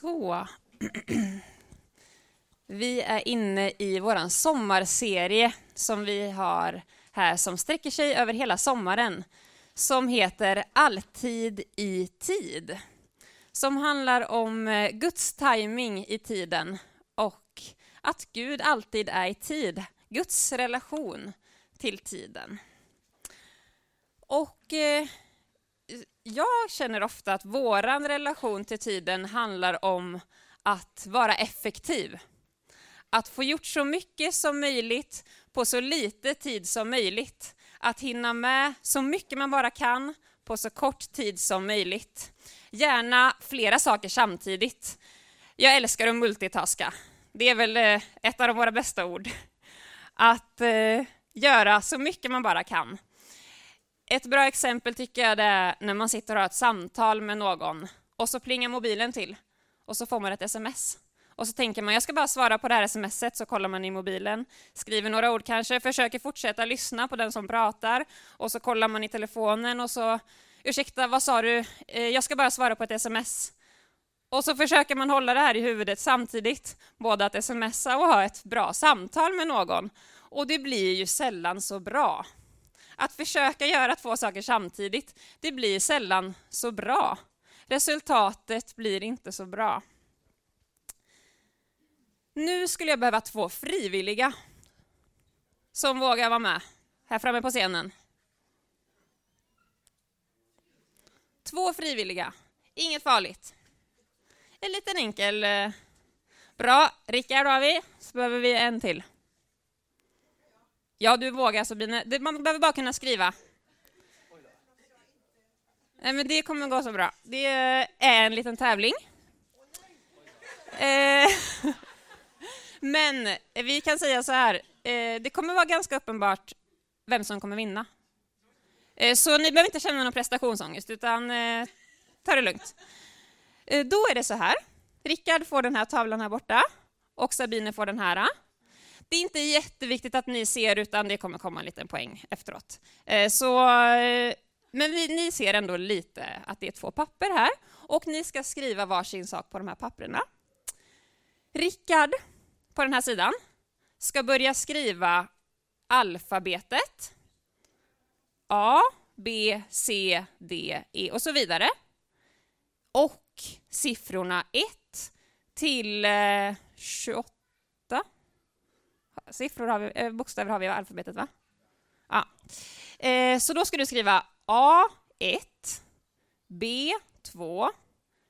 Så. Vi är inne i vår sommarserie som vi har här som sträcker sig över hela sommaren som heter Alltid i tid. Som handlar om eh, Guds timing i tiden och att Gud alltid är i tid. Guds relation till tiden. Och eh, jag känner ofta att vår relation till tiden handlar om att vara effektiv. Att få gjort så mycket som möjligt på så lite tid som möjligt. Att hinna med så mycket man bara kan på så kort tid som möjligt. Gärna flera saker samtidigt. Jag älskar att multitaska. Det är väl eh, ett av våra bästa ord. Att eh, göra så mycket man bara kan. Ett bra exempel tycker jag det är när man sitter och har ett samtal med någon och så plingar mobilen till och så får man ett sms. Och så tänker man, jag ska bara svara på det här smset, så kollar man i mobilen, skriver några ord kanske, försöker fortsätta lyssna på den som pratar, och så kollar man i telefonen och så, ursäkta, vad sa du? Eh, jag ska bara svara på ett sms. Och så försöker man hålla det här i huvudet samtidigt, både att smsa och ha ett bra samtal med någon. Och det blir ju sällan så bra. Att försöka göra två saker samtidigt, det blir sällan så bra. Resultatet blir inte så bra. Nu skulle jag behöva två frivilliga som vågar vara med här framme på scenen. Två frivilliga, inget farligt. En liten enkel. Eh, bra, Rickard har vi, så behöver vi en till. Ja, du vågar Sabine. Man behöver bara kunna skriva. Nej, men det kommer gå så bra. Det är en liten tävling. Eh, men vi kan säga så här, eh, det kommer vara ganska uppenbart vem som kommer vinna. Eh, så ni behöver inte känna någon prestationsångest, utan eh, ta det lugnt. Eh, då är det så här, Rickard får den här tavlan här borta och Sabine får den här. Det är inte jätteviktigt att ni ser, utan det kommer komma en liten poäng efteråt. Eh, så, eh, men vi, ni ser ändå lite att det är två papper här, och ni ska skriva varsin sak på de här papperna. Rickard, på den här sidan, ska börja skriva alfabetet. A, B, C, D, E och så vidare. Och siffrorna 1 till eh, 28 siffror har vi, eh, bokstäver har vi i alfabetet, va? Ja. Eh, så då ska du skriva A1, B2,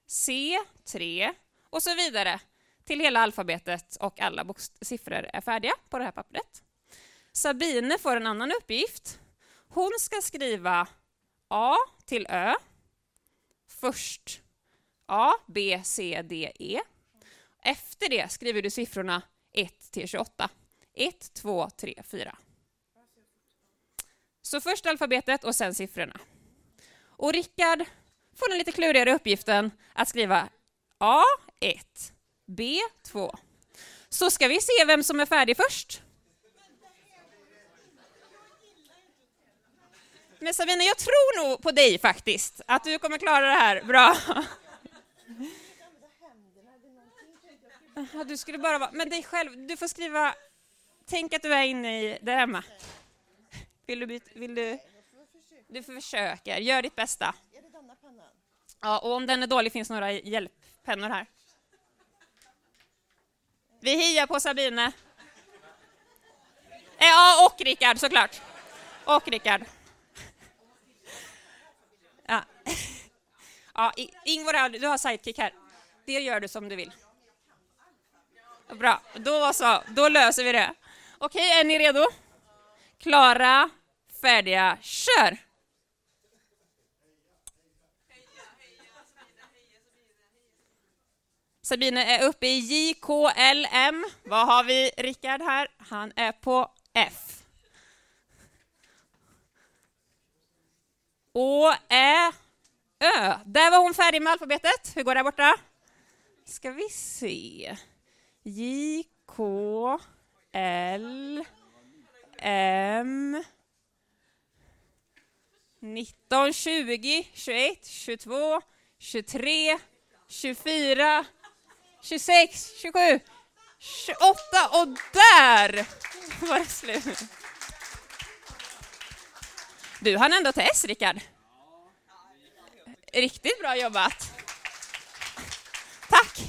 C3 och så vidare till hela alfabetet och alla siffror är färdiga på det här pappret. Sabine får en annan uppgift. Hon ska skriva A till Ö. Först A, B, C, D, E. Efter det skriver du siffrorna 1 till 28. 1, 2, 3, 4. Så först alfabetet och sen siffrorna. Och Rickard får den lite klurigare uppgiften att skriva A1, B2. Så ska vi se vem som är färdig först. Men Sabina, jag tror nog på dig faktiskt, att du kommer klara det här bra. Du skulle bara vara, med dig själv, du får skriva Tänk att du är inne i det, Emma. Vill du, vill du, du försöker, gör ditt bästa. Ja, och om den är dålig finns några hjälppennor här. Vi hejar på Sabine. Eh, ja, och Rickard såklart. Och Rickard. Ja. ja, Ingvar, du har sidekick här. Det gör du som du vill. Bra, då så. Då löser vi det. Okej, är ni redo? Klara, färdiga, kör! Sabine är uppe i JKLM. Vad har vi Rickard här? Han är på F. Å, Ä, Ö. Där var hon färdig med alfabetet. Hur går det där borta? Ska vi se. J, K, L M 19, 20, 21, 22, 23, 24, 26, 27, 28 och där var det slut. Du hann ändå till S, Rickard. Riktigt bra jobbat. Tack.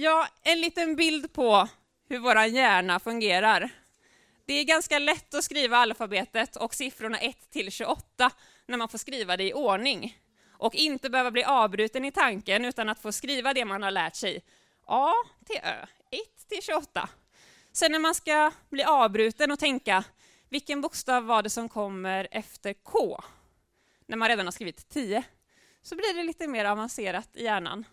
Ja, en liten bild på hur vår hjärna fungerar. Det är ganska lätt att skriva alfabetet och siffrorna 1 till 28 när man får skriva det i ordning och inte behöva bli avbruten i tanken utan att få skriva det man har lärt sig. A till Ö, 1 till 28. Sen när man ska bli avbruten och tänka vilken bokstav var det som kommer efter K? När man redan har skrivit 10. Så blir det lite mer avancerat i hjärnan.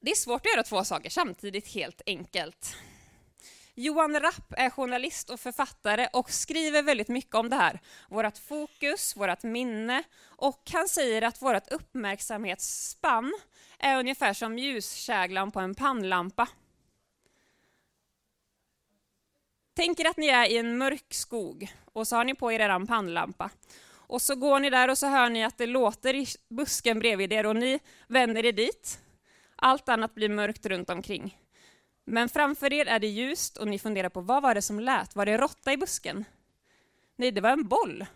Det är svårt att göra två saker samtidigt helt enkelt. Johan Rapp är journalist och författare och skriver väldigt mycket om det här. Vårat fokus, vårt minne och han säger att vårt uppmärksamhetsspann är ungefär som ljuskäglan på en pannlampa. Tänk er att ni är i en mörk skog och så har ni på er er pannlampa. Och så går ni där och så hör ni att det låter i busken bredvid er och ni vänder er dit. Allt annat blir mörkt runt omkring. Men framför er är det ljust och ni funderar på vad var det som lät? Var det råtta i busken? Nej, det var en boll.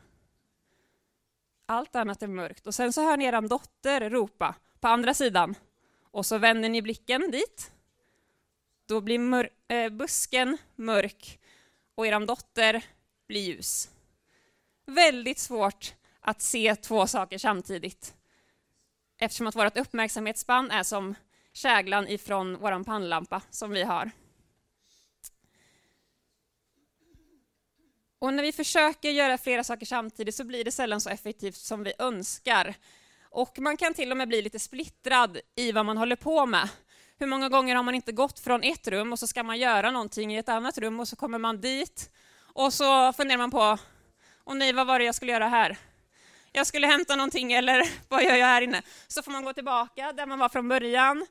Allt annat är mörkt. Och sen så hör ni er dotter ropa på andra sidan. Och så vänder ni blicken dit. Då blir mör äh, busken mörk och er dotter blir ljus. Väldigt svårt att se två saker samtidigt. Eftersom att vårt uppmärksamhetsspann är som käglan ifrån vår pannlampa som vi har. Och när vi försöker göra flera saker samtidigt så blir det sällan så effektivt som vi önskar. Och man kan till och med bli lite splittrad i vad man håller på med. Hur många gånger har man inte gått från ett rum och så ska man göra någonting i ett annat rum och så kommer man dit och så funderar man på, åh nej, vad var det jag skulle göra här? jag skulle hämta någonting eller vad gör jag här inne? Så får man gå tillbaka där man var från början.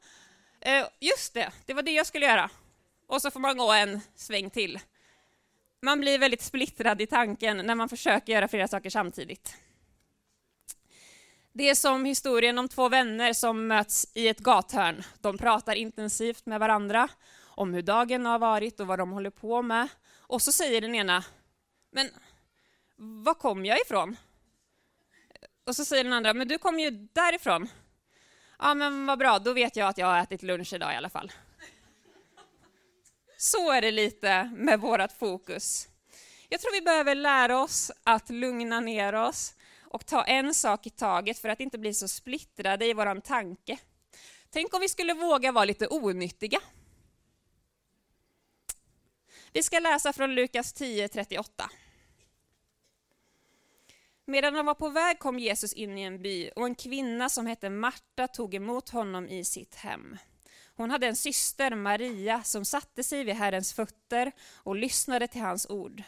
Eh, just det, det var det jag skulle göra. Och så får man gå en sväng till. Man blir väldigt splittrad i tanken när man försöker göra flera saker samtidigt. Det är som historien om två vänner som möts i ett gathörn. De pratar intensivt med varandra om hur dagen har varit och vad de håller på med. Och så säger den ena, men var kom jag ifrån? Och så säger den andra, men du kom ju därifrån. Ja, men vad bra, då vet jag att jag har ätit lunch idag i alla fall. Så är det lite med vårt fokus. Jag tror vi behöver lära oss att lugna ner oss och ta en sak i taget för att inte bli så splittrade i vår tanke. Tänk om vi skulle våga vara lite onyttiga. Vi ska läsa från Lukas 10.38. Medan han var på väg kom Jesus in i en by och en kvinna som hette Marta tog emot honom i sitt hem. Hon hade en syster, Maria, som satte sig vid Herrens fötter och lyssnade till hans ord.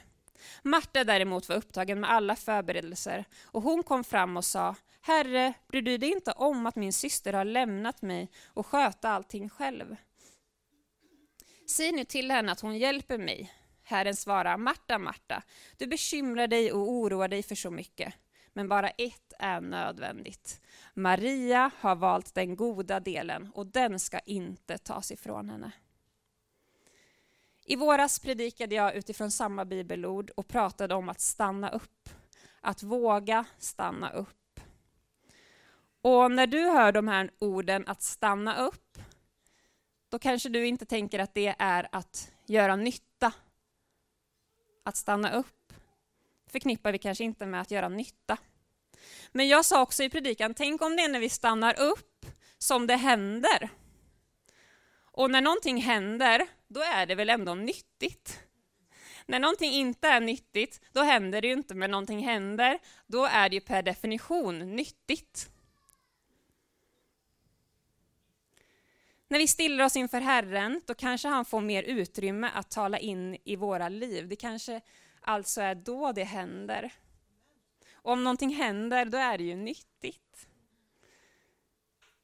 Marta däremot var upptagen med alla förberedelser och hon kom fram och sa Herre, bryr du dig inte om att min syster har lämnat mig och sköta allting själv? Säg nu till henne att hon hjälper mig. Herren svarar, Marta, Marta, du bekymrar dig och oroar dig för så mycket, men bara ett är nödvändigt. Maria har valt den goda delen och den ska inte tas ifrån henne. I våras predikade jag utifrån samma bibelord och pratade om att stanna upp, att våga stanna upp. Och när du hör de här orden att stanna upp, då kanske du inte tänker att det är att göra nytta att stanna upp förknippar vi kanske inte med att göra nytta. Men jag sa också i predikan, tänk om det är när vi stannar upp som det händer. Och när någonting händer, då är det väl ändå nyttigt. När någonting inte är nyttigt, då händer det ju inte, men någonting händer, då är det ju per definition nyttigt. När vi stillar oss inför Herren, då kanske han får mer utrymme att tala in i våra liv. Det kanske alltså är då det händer. Och om någonting händer, då är det ju nyttigt.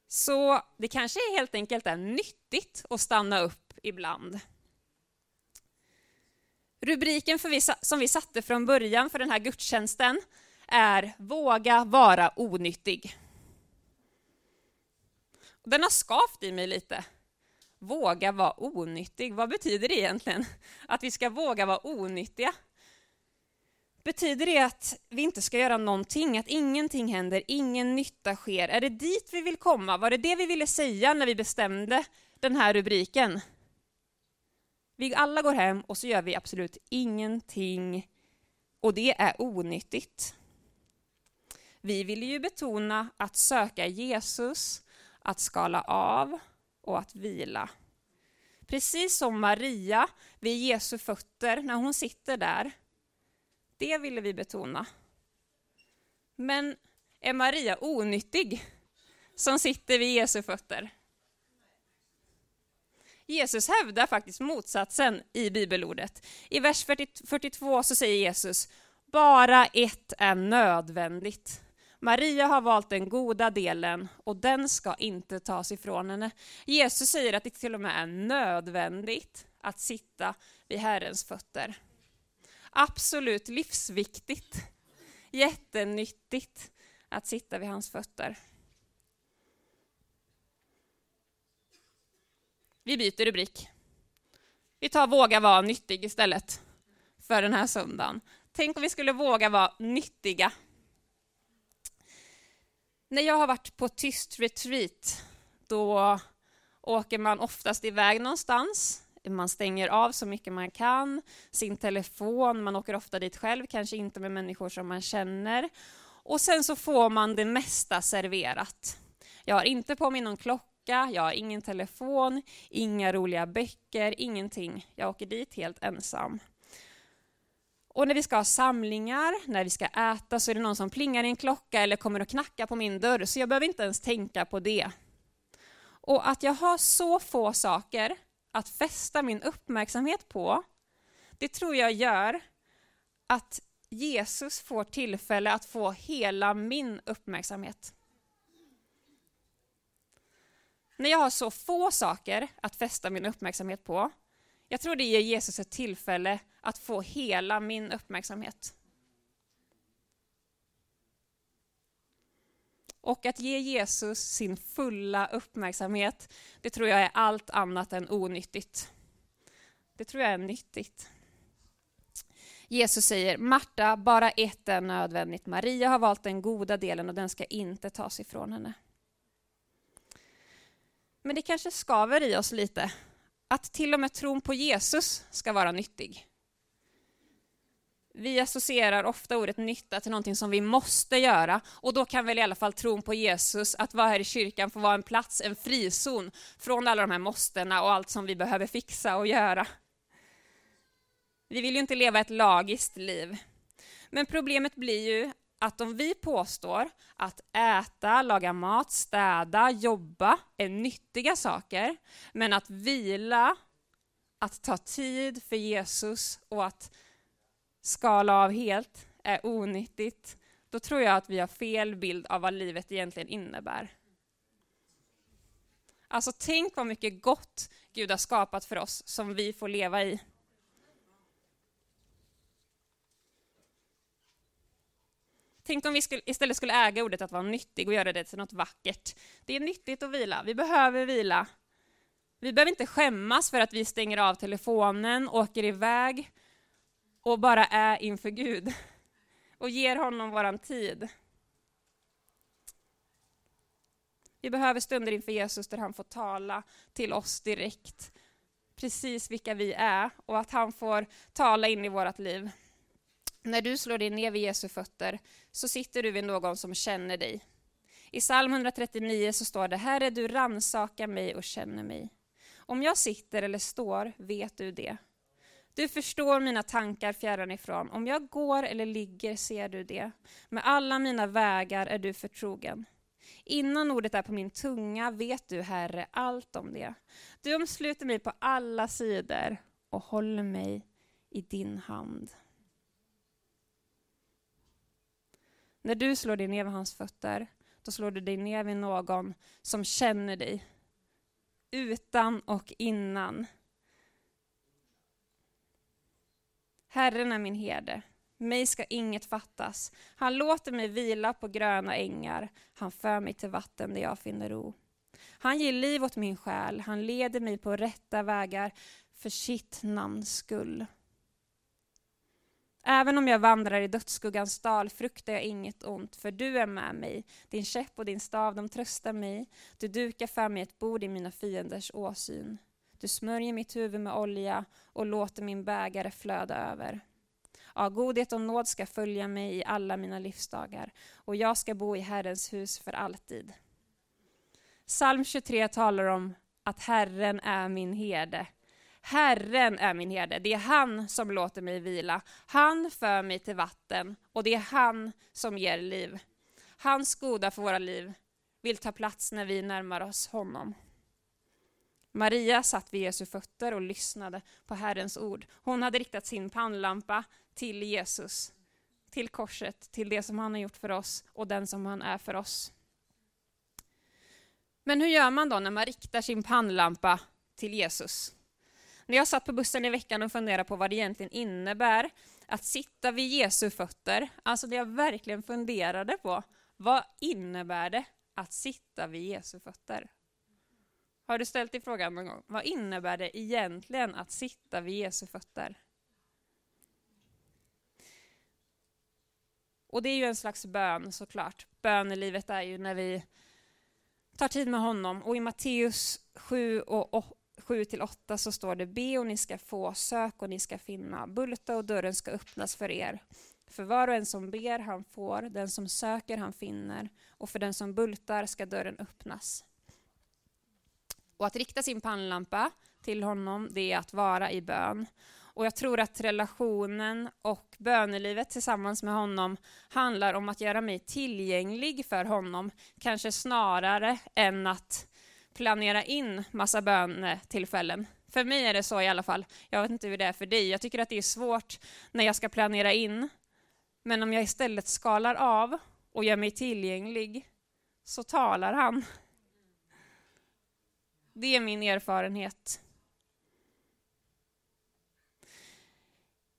Så det kanske helt enkelt är nyttigt att stanna upp ibland. Rubriken vi, som vi satte från början för den här gudstjänsten är Våga vara onyttig. Den har skavt i mig lite. Våga vara onyttig, vad betyder det egentligen? Att vi ska våga vara onyttiga? Betyder det att vi inte ska göra någonting, att ingenting händer, ingen nytta sker? Är det dit vi vill komma? Var det det vi ville säga när vi bestämde den här rubriken? Vi alla går hem och så gör vi absolut ingenting och det är onyttigt. Vi vill ju betona att söka Jesus, att skala av och att vila. Precis som Maria vid Jesu fötter när hon sitter där. Det ville vi betona. Men är Maria onyttig som sitter vid Jesu fötter? Jesus hävdar faktiskt motsatsen i bibelordet. I vers 42 så säger Jesus, bara ett är nödvändigt. Maria har valt den goda delen och den ska inte tas ifrån henne. Jesus säger att det till och med är nödvändigt att sitta vid Herrens fötter. Absolut livsviktigt, jättenyttigt att sitta vid hans fötter. Vi byter rubrik. Vi tar våga vara nyttig istället för den här söndagen. Tänk om vi skulle våga vara nyttiga. När jag har varit på tyst retreat, då åker man oftast iväg någonstans. Man stänger av så mycket man kan, sin telefon, man åker ofta dit själv, kanske inte med människor som man känner. Och sen så får man det mesta serverat. Jag har inte på mig någon klocka jag har ingen telefon, inga roliga böcker, ingenting. Jag åker dit helt ensam. Och när vi ska ha samlingar, när vi ska äta, så är det någon som plingar i en klocka eller kommer och knackar på min dörr, så jag behöver inte ens tänka på det. Och att jag har så få saker att fästa min uppmärksamhet på, det tror jag gör att Jesus får tillfälle att få hela min uppmärksamhet. När jag har så få saker att fästa min uppmärksamhet på, jag tror det ger Jesus ett tillfälle att få hela min uppmärksamhet. Och att ge Jesus sin fulla uppmärksamhet, det tror jag är allt annat än onyttigt. Det tror jag är nyttigt. Jesus säger, Marta, bara ett är nödvändigt. Maria har valt den goda delen och den ska inte tas ifrån henne. Men det kanske skaver i oss lite, att till och med tron på Jesus ska vara nyttig. Vi associerar ofta ordet nytta till någonting som vi måste göra och då kan väl i alla fall tron på Jesus, att vara här i kyrkan, få vara en plats, en frizon från alla de här måstena och allt som vi behöver fixa och göra. Vi vill ju inte leva ett lagiskt liv. Men problemet blir ju att om vi påstår att äta, laga mat, städa, jobba är nyttiga saker, men att vila, att ta tid för Jesus och att skala av helt är onyttigt, då tror jag att vi har fel bild av vad livet egentligen innebär. Alltså tänk vad mycket gott Gud har skapat för oss som vi får leva i. Tänk om vi skulle, istället skulle äga ordet att vara nyttig och göra det till något vackert. Det är nyttigt att vila, vi behöver vila. Vi behöver inte skämmas för att vi stänger av telefonen, åker iväg och bara är inför Gud och ger honom våran tid. Vi behöver stunder inför Jesus där han får tala till oss direkt, precis vilka vi är och att han får tala in i vårt liv. När du slår dig ner vid Jesu fötter så sitter du vid någon som känner dig. I psalm 139 så står det, Herre du ransakar mig och känner mig. Om jag sitter eller står vet du det. Du förstår mina tankar fjärran ifrån. Om jag går eller ligger ser du det. Med alla mina vägar är du förtrogen. Innan ordet är på min tunga vet du, Herre, allt om det. Du omsluter mig på alla sidor och håller mig i din hand. När du slår dig ner vid hans fötter, då slår du dig ner vid någon som känner dig. Utan och innan. Herren är min herde, mig ska inget fattas. Han låter mig vila på gröna ängar, han för mig till vatten där jag finner ro. Han ger liv åt min själ, han leder mig på rätta vägar för sitt namns skull. Även om jag vandrar i dödsskuggans dal fruktar jag inget ont, för du är med mig. Din käpp och din stav, de tröstar mig. Du dukar för mig ett bord i mina fienders åsyn. Du smörjer mitt huvud med olja och låter min bägare flöda över. Ja, godhet och nåd ska följa mig i alla mina livsdagar, och jag ska bo i Herrens hus för alltid. Psalm 23 talar om att Herren är min herde. Herren är min herde, det är han som låter mig vila. Han för mig till vatten och det är han som ger liv. Hans goda för våra liv vill ta plats när vi närmar oss honom. Maria satt vid Jesu fötter och lyssnade på Herrens ord. Hon hade riktat sin pannlampa till Jesus, till korset, till det som han har gjort för oss och den som han är för oss. Men hur gör man då när man riktar sin pannlampa till Jesus? När jag satt på bussen i veckan och funderade på vad det egentligen innebär att sitta vid Jesu fötter, alltså det jag verkligen funderade på, vad innebär det att sitta vid Jesu fötter? Har du ställt dig frågan någon gång? Vad innebär det egentligen att sitta vid Jesu fötter? Och det är ju en slags bön såklart. Bönelivet är ju när vi tar tid med honom. Och i Matteus 7 och 7-8 så står det be och ni ska få, sök och ni ska finna, bulta och dörren ska öppnas för er. För var och en som ber han får, den som söker han finner och för den som bultar ska dörren öppnas. Och att rikta sin pannlampa till honom, det är att vara i bön. Och jag tror att relationen och bönelivet tillsammans med honom handlar om att göra mig tillgänglig för honom, kanske snarare än att planera in massa bönetillfällen. För mig är det så i alla fall. Jag vet inte hur det är för dig. Jag tycker att det är svårt när jag ska planera in. Men om jag istället skalar av och gör mig tillgänglig så talar han. Det är min erfarenhet.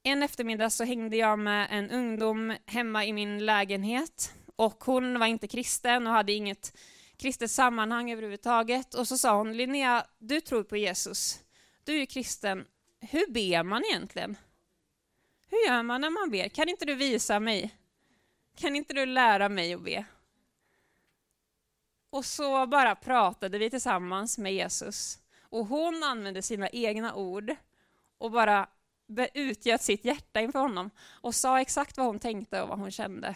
En eftermiddag så hängde jag med en ungdom hemma i min lägenhet och hon var inte kristen och hade inget kristet sammanhang överhuvudtaget. Och så sa hon, Linnea, du tror på Jesus. Du är ju kristen. Hur ber man egentligen? Hur gör man när man ber? Kan inte du visa mig? Kan inte du lära mig att be? Och så bara pratade vi tillsammans med Jesus. Och hon använde sina egna ord och bara utgöt sitt hjärta inför honom och sa exakt vad hon tänkte och vad hon kände.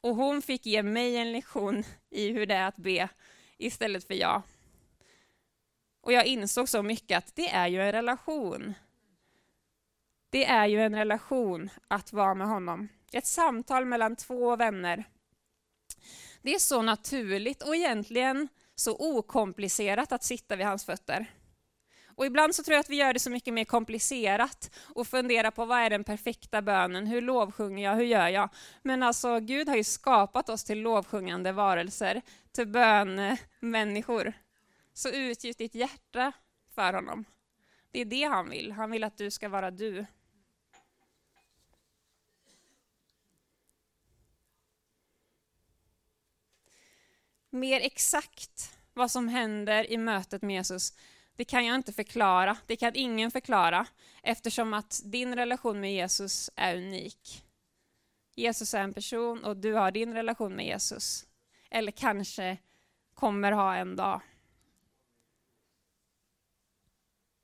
Och hon fick ge mig en lektion i hur det är att be istället för jag. Och jag insåg så mycket att det är ju en relation. Det är ju en relation att vara med honom. Ett samtal mellan två vänner. Det är så naturligt och egentligen så okomplicerat att sitta vid hans fötter. Och ibland så tror jag att vi gör det så mycket mer komplicerat och funderar på vad är den perfekta bönen, hur lovsjunger jag, hur gör jag? Men alltså Gud har ju skapat oss till lovsjungande varelser, till bönmänniskor. Så utgjut ditt hjärta för honom. Det är det han vill, han vill att du ska vara du. Mer exakt vad som händer i mötet med Jesus det kan jag inte förklara, det kan ingen förklara, eftersom att din relation med Jesus är unik. Jesus är en person och du har din relation med Jesus. Eller kanske kommer ha en dag.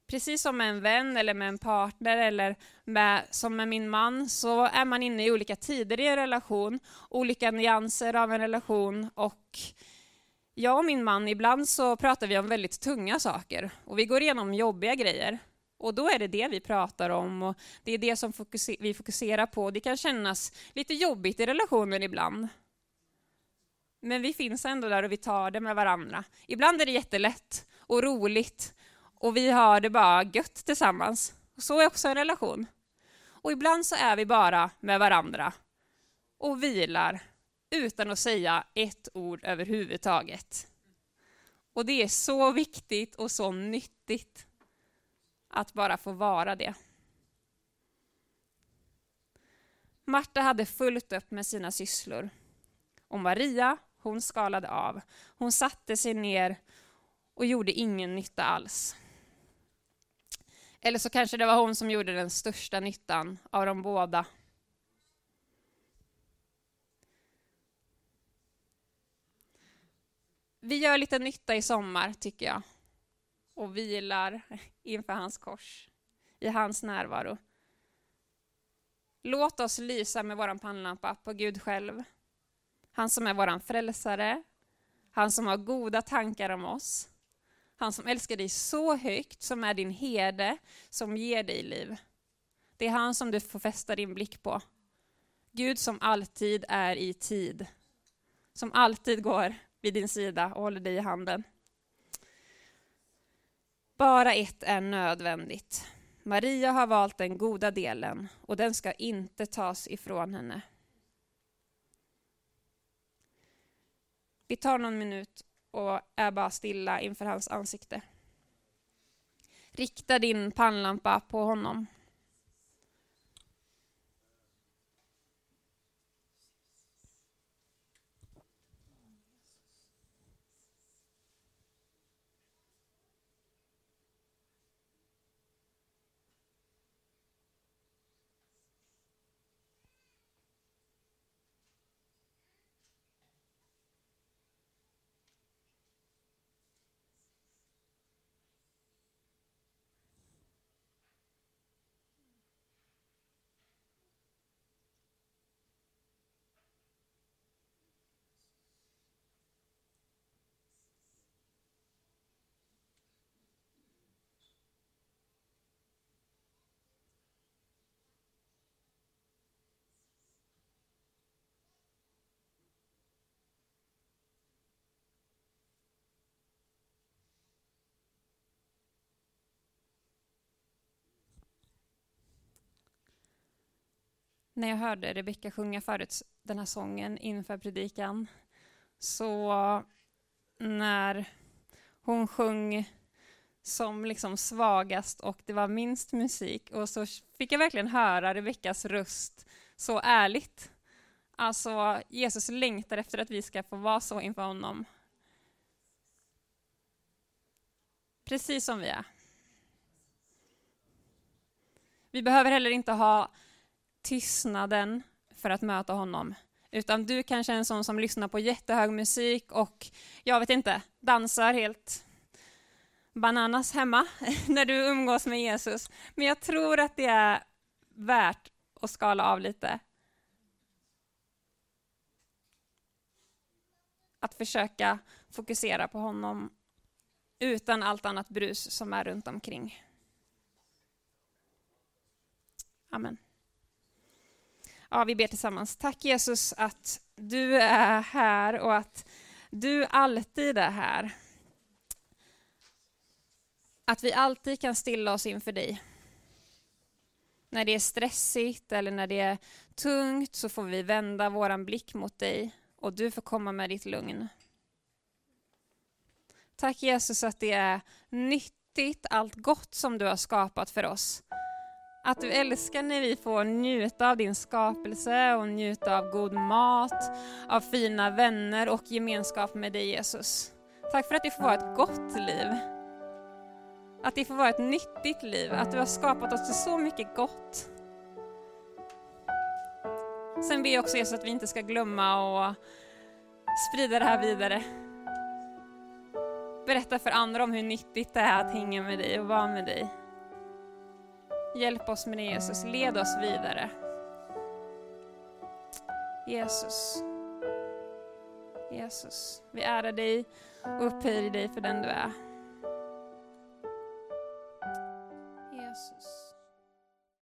Precis som med en vän eller med en partner eller med, som med min man så är man inne i olika tider i en relation, olika nyanser av en relation och jag och min man, ibland så pratar vi om väldigt tunga saker och vi går igenom jobbiga grejer. Och då är det det vi pratar om och det är det som fokuser vi fokuserar på. Det kan kännas lite jobbigt i relationen ibland. Men vi finns ändå där och vi tar det med varandra. Ibland är det jättelätt och roligt och vi har det bara gött tillsammans. Och så är också en relation. Och ibland så är vi bara med varandra och vilar utan att säga ett ord överhuvudtaget. Och det är så viktigt och så nyttigt att bara få vara det. Marta hade fullt upp med sina sysslor. Och Maria, hon skalade av. Hon satte sig ner och gjorde ingen nytta alls. Eller så kanske det var hon som gjorde den största nyttan av de båda. Vi gör lite nytta i sommar, tycker jag. Och vilar inför hans kors, i hans närvaro. Låt oss lysa med vår pannlampa på Gud själv. Han som är vår frälsare, han som har goda tankar om oss, han som älskar dig så högt, som är din herde, som ger dig liv. Det är han som du får fästa din blick på. Gud som alltid är i tid, som alltid går vid din sida och håller dig i handen. Bara ett är nödvändigt. Maria har valt den goda delen och den ska inte tas ifrån henne. Vi tar någon minut och är bara stilla inför hans ansikte. Rikta din pannlampa på honom. När jag hörde Rebecka sjunga förut den här sången inför predikan, så när hon sjöng som liksom svagast och det var minst musik och så fick jag verkligen höra Rebeckas röst så ärligt. Alltså, Jesus längtar efter att vi ska få vara så inför honom. Precis som vi är. Vi behöver heller inte ha tystnaden för att möta honom. Utan du kanske är en sån som lyssnar på jättehög musik och, jag vet inte, dansar helt bananas hemma när du umgås med Jesus. Men jag tror att det är värt att skala av lite. Att försöka fokusera på honom utan allt annat brus som är runt omkring. Amen. Ja, vi ber tillsammans. Tack Jesus att du är här och att du alltid är här. Att vi alltid kan stilla oss inför dig. När det är stressigt eller när det är tungt så får vi vända våran blick mot dig och du får komma med ditt lugn. Tack Jesus att det är nyttigt, allt gott som du har skapat för oss. Att du älskar när vi får njuta av din skapelse och njuta av god mat, av fina vänner och gemenskap med dig Jesus. Tack för att det får vara ett gott liv. Att det får vara ett nyttigt liv, att du har skapat oss till så mycket gott. Sen ber jag också Jesus att vi inte ska glömma och sprida det här vidare. Berätta för andra om hur nyttigt det är att hänga med dig och vara med dig. Hjälp oss med det Jesus, led oss vidare. Jesus. Jesus, vi ärar dig och upphöjer dig för den du är. Jesus.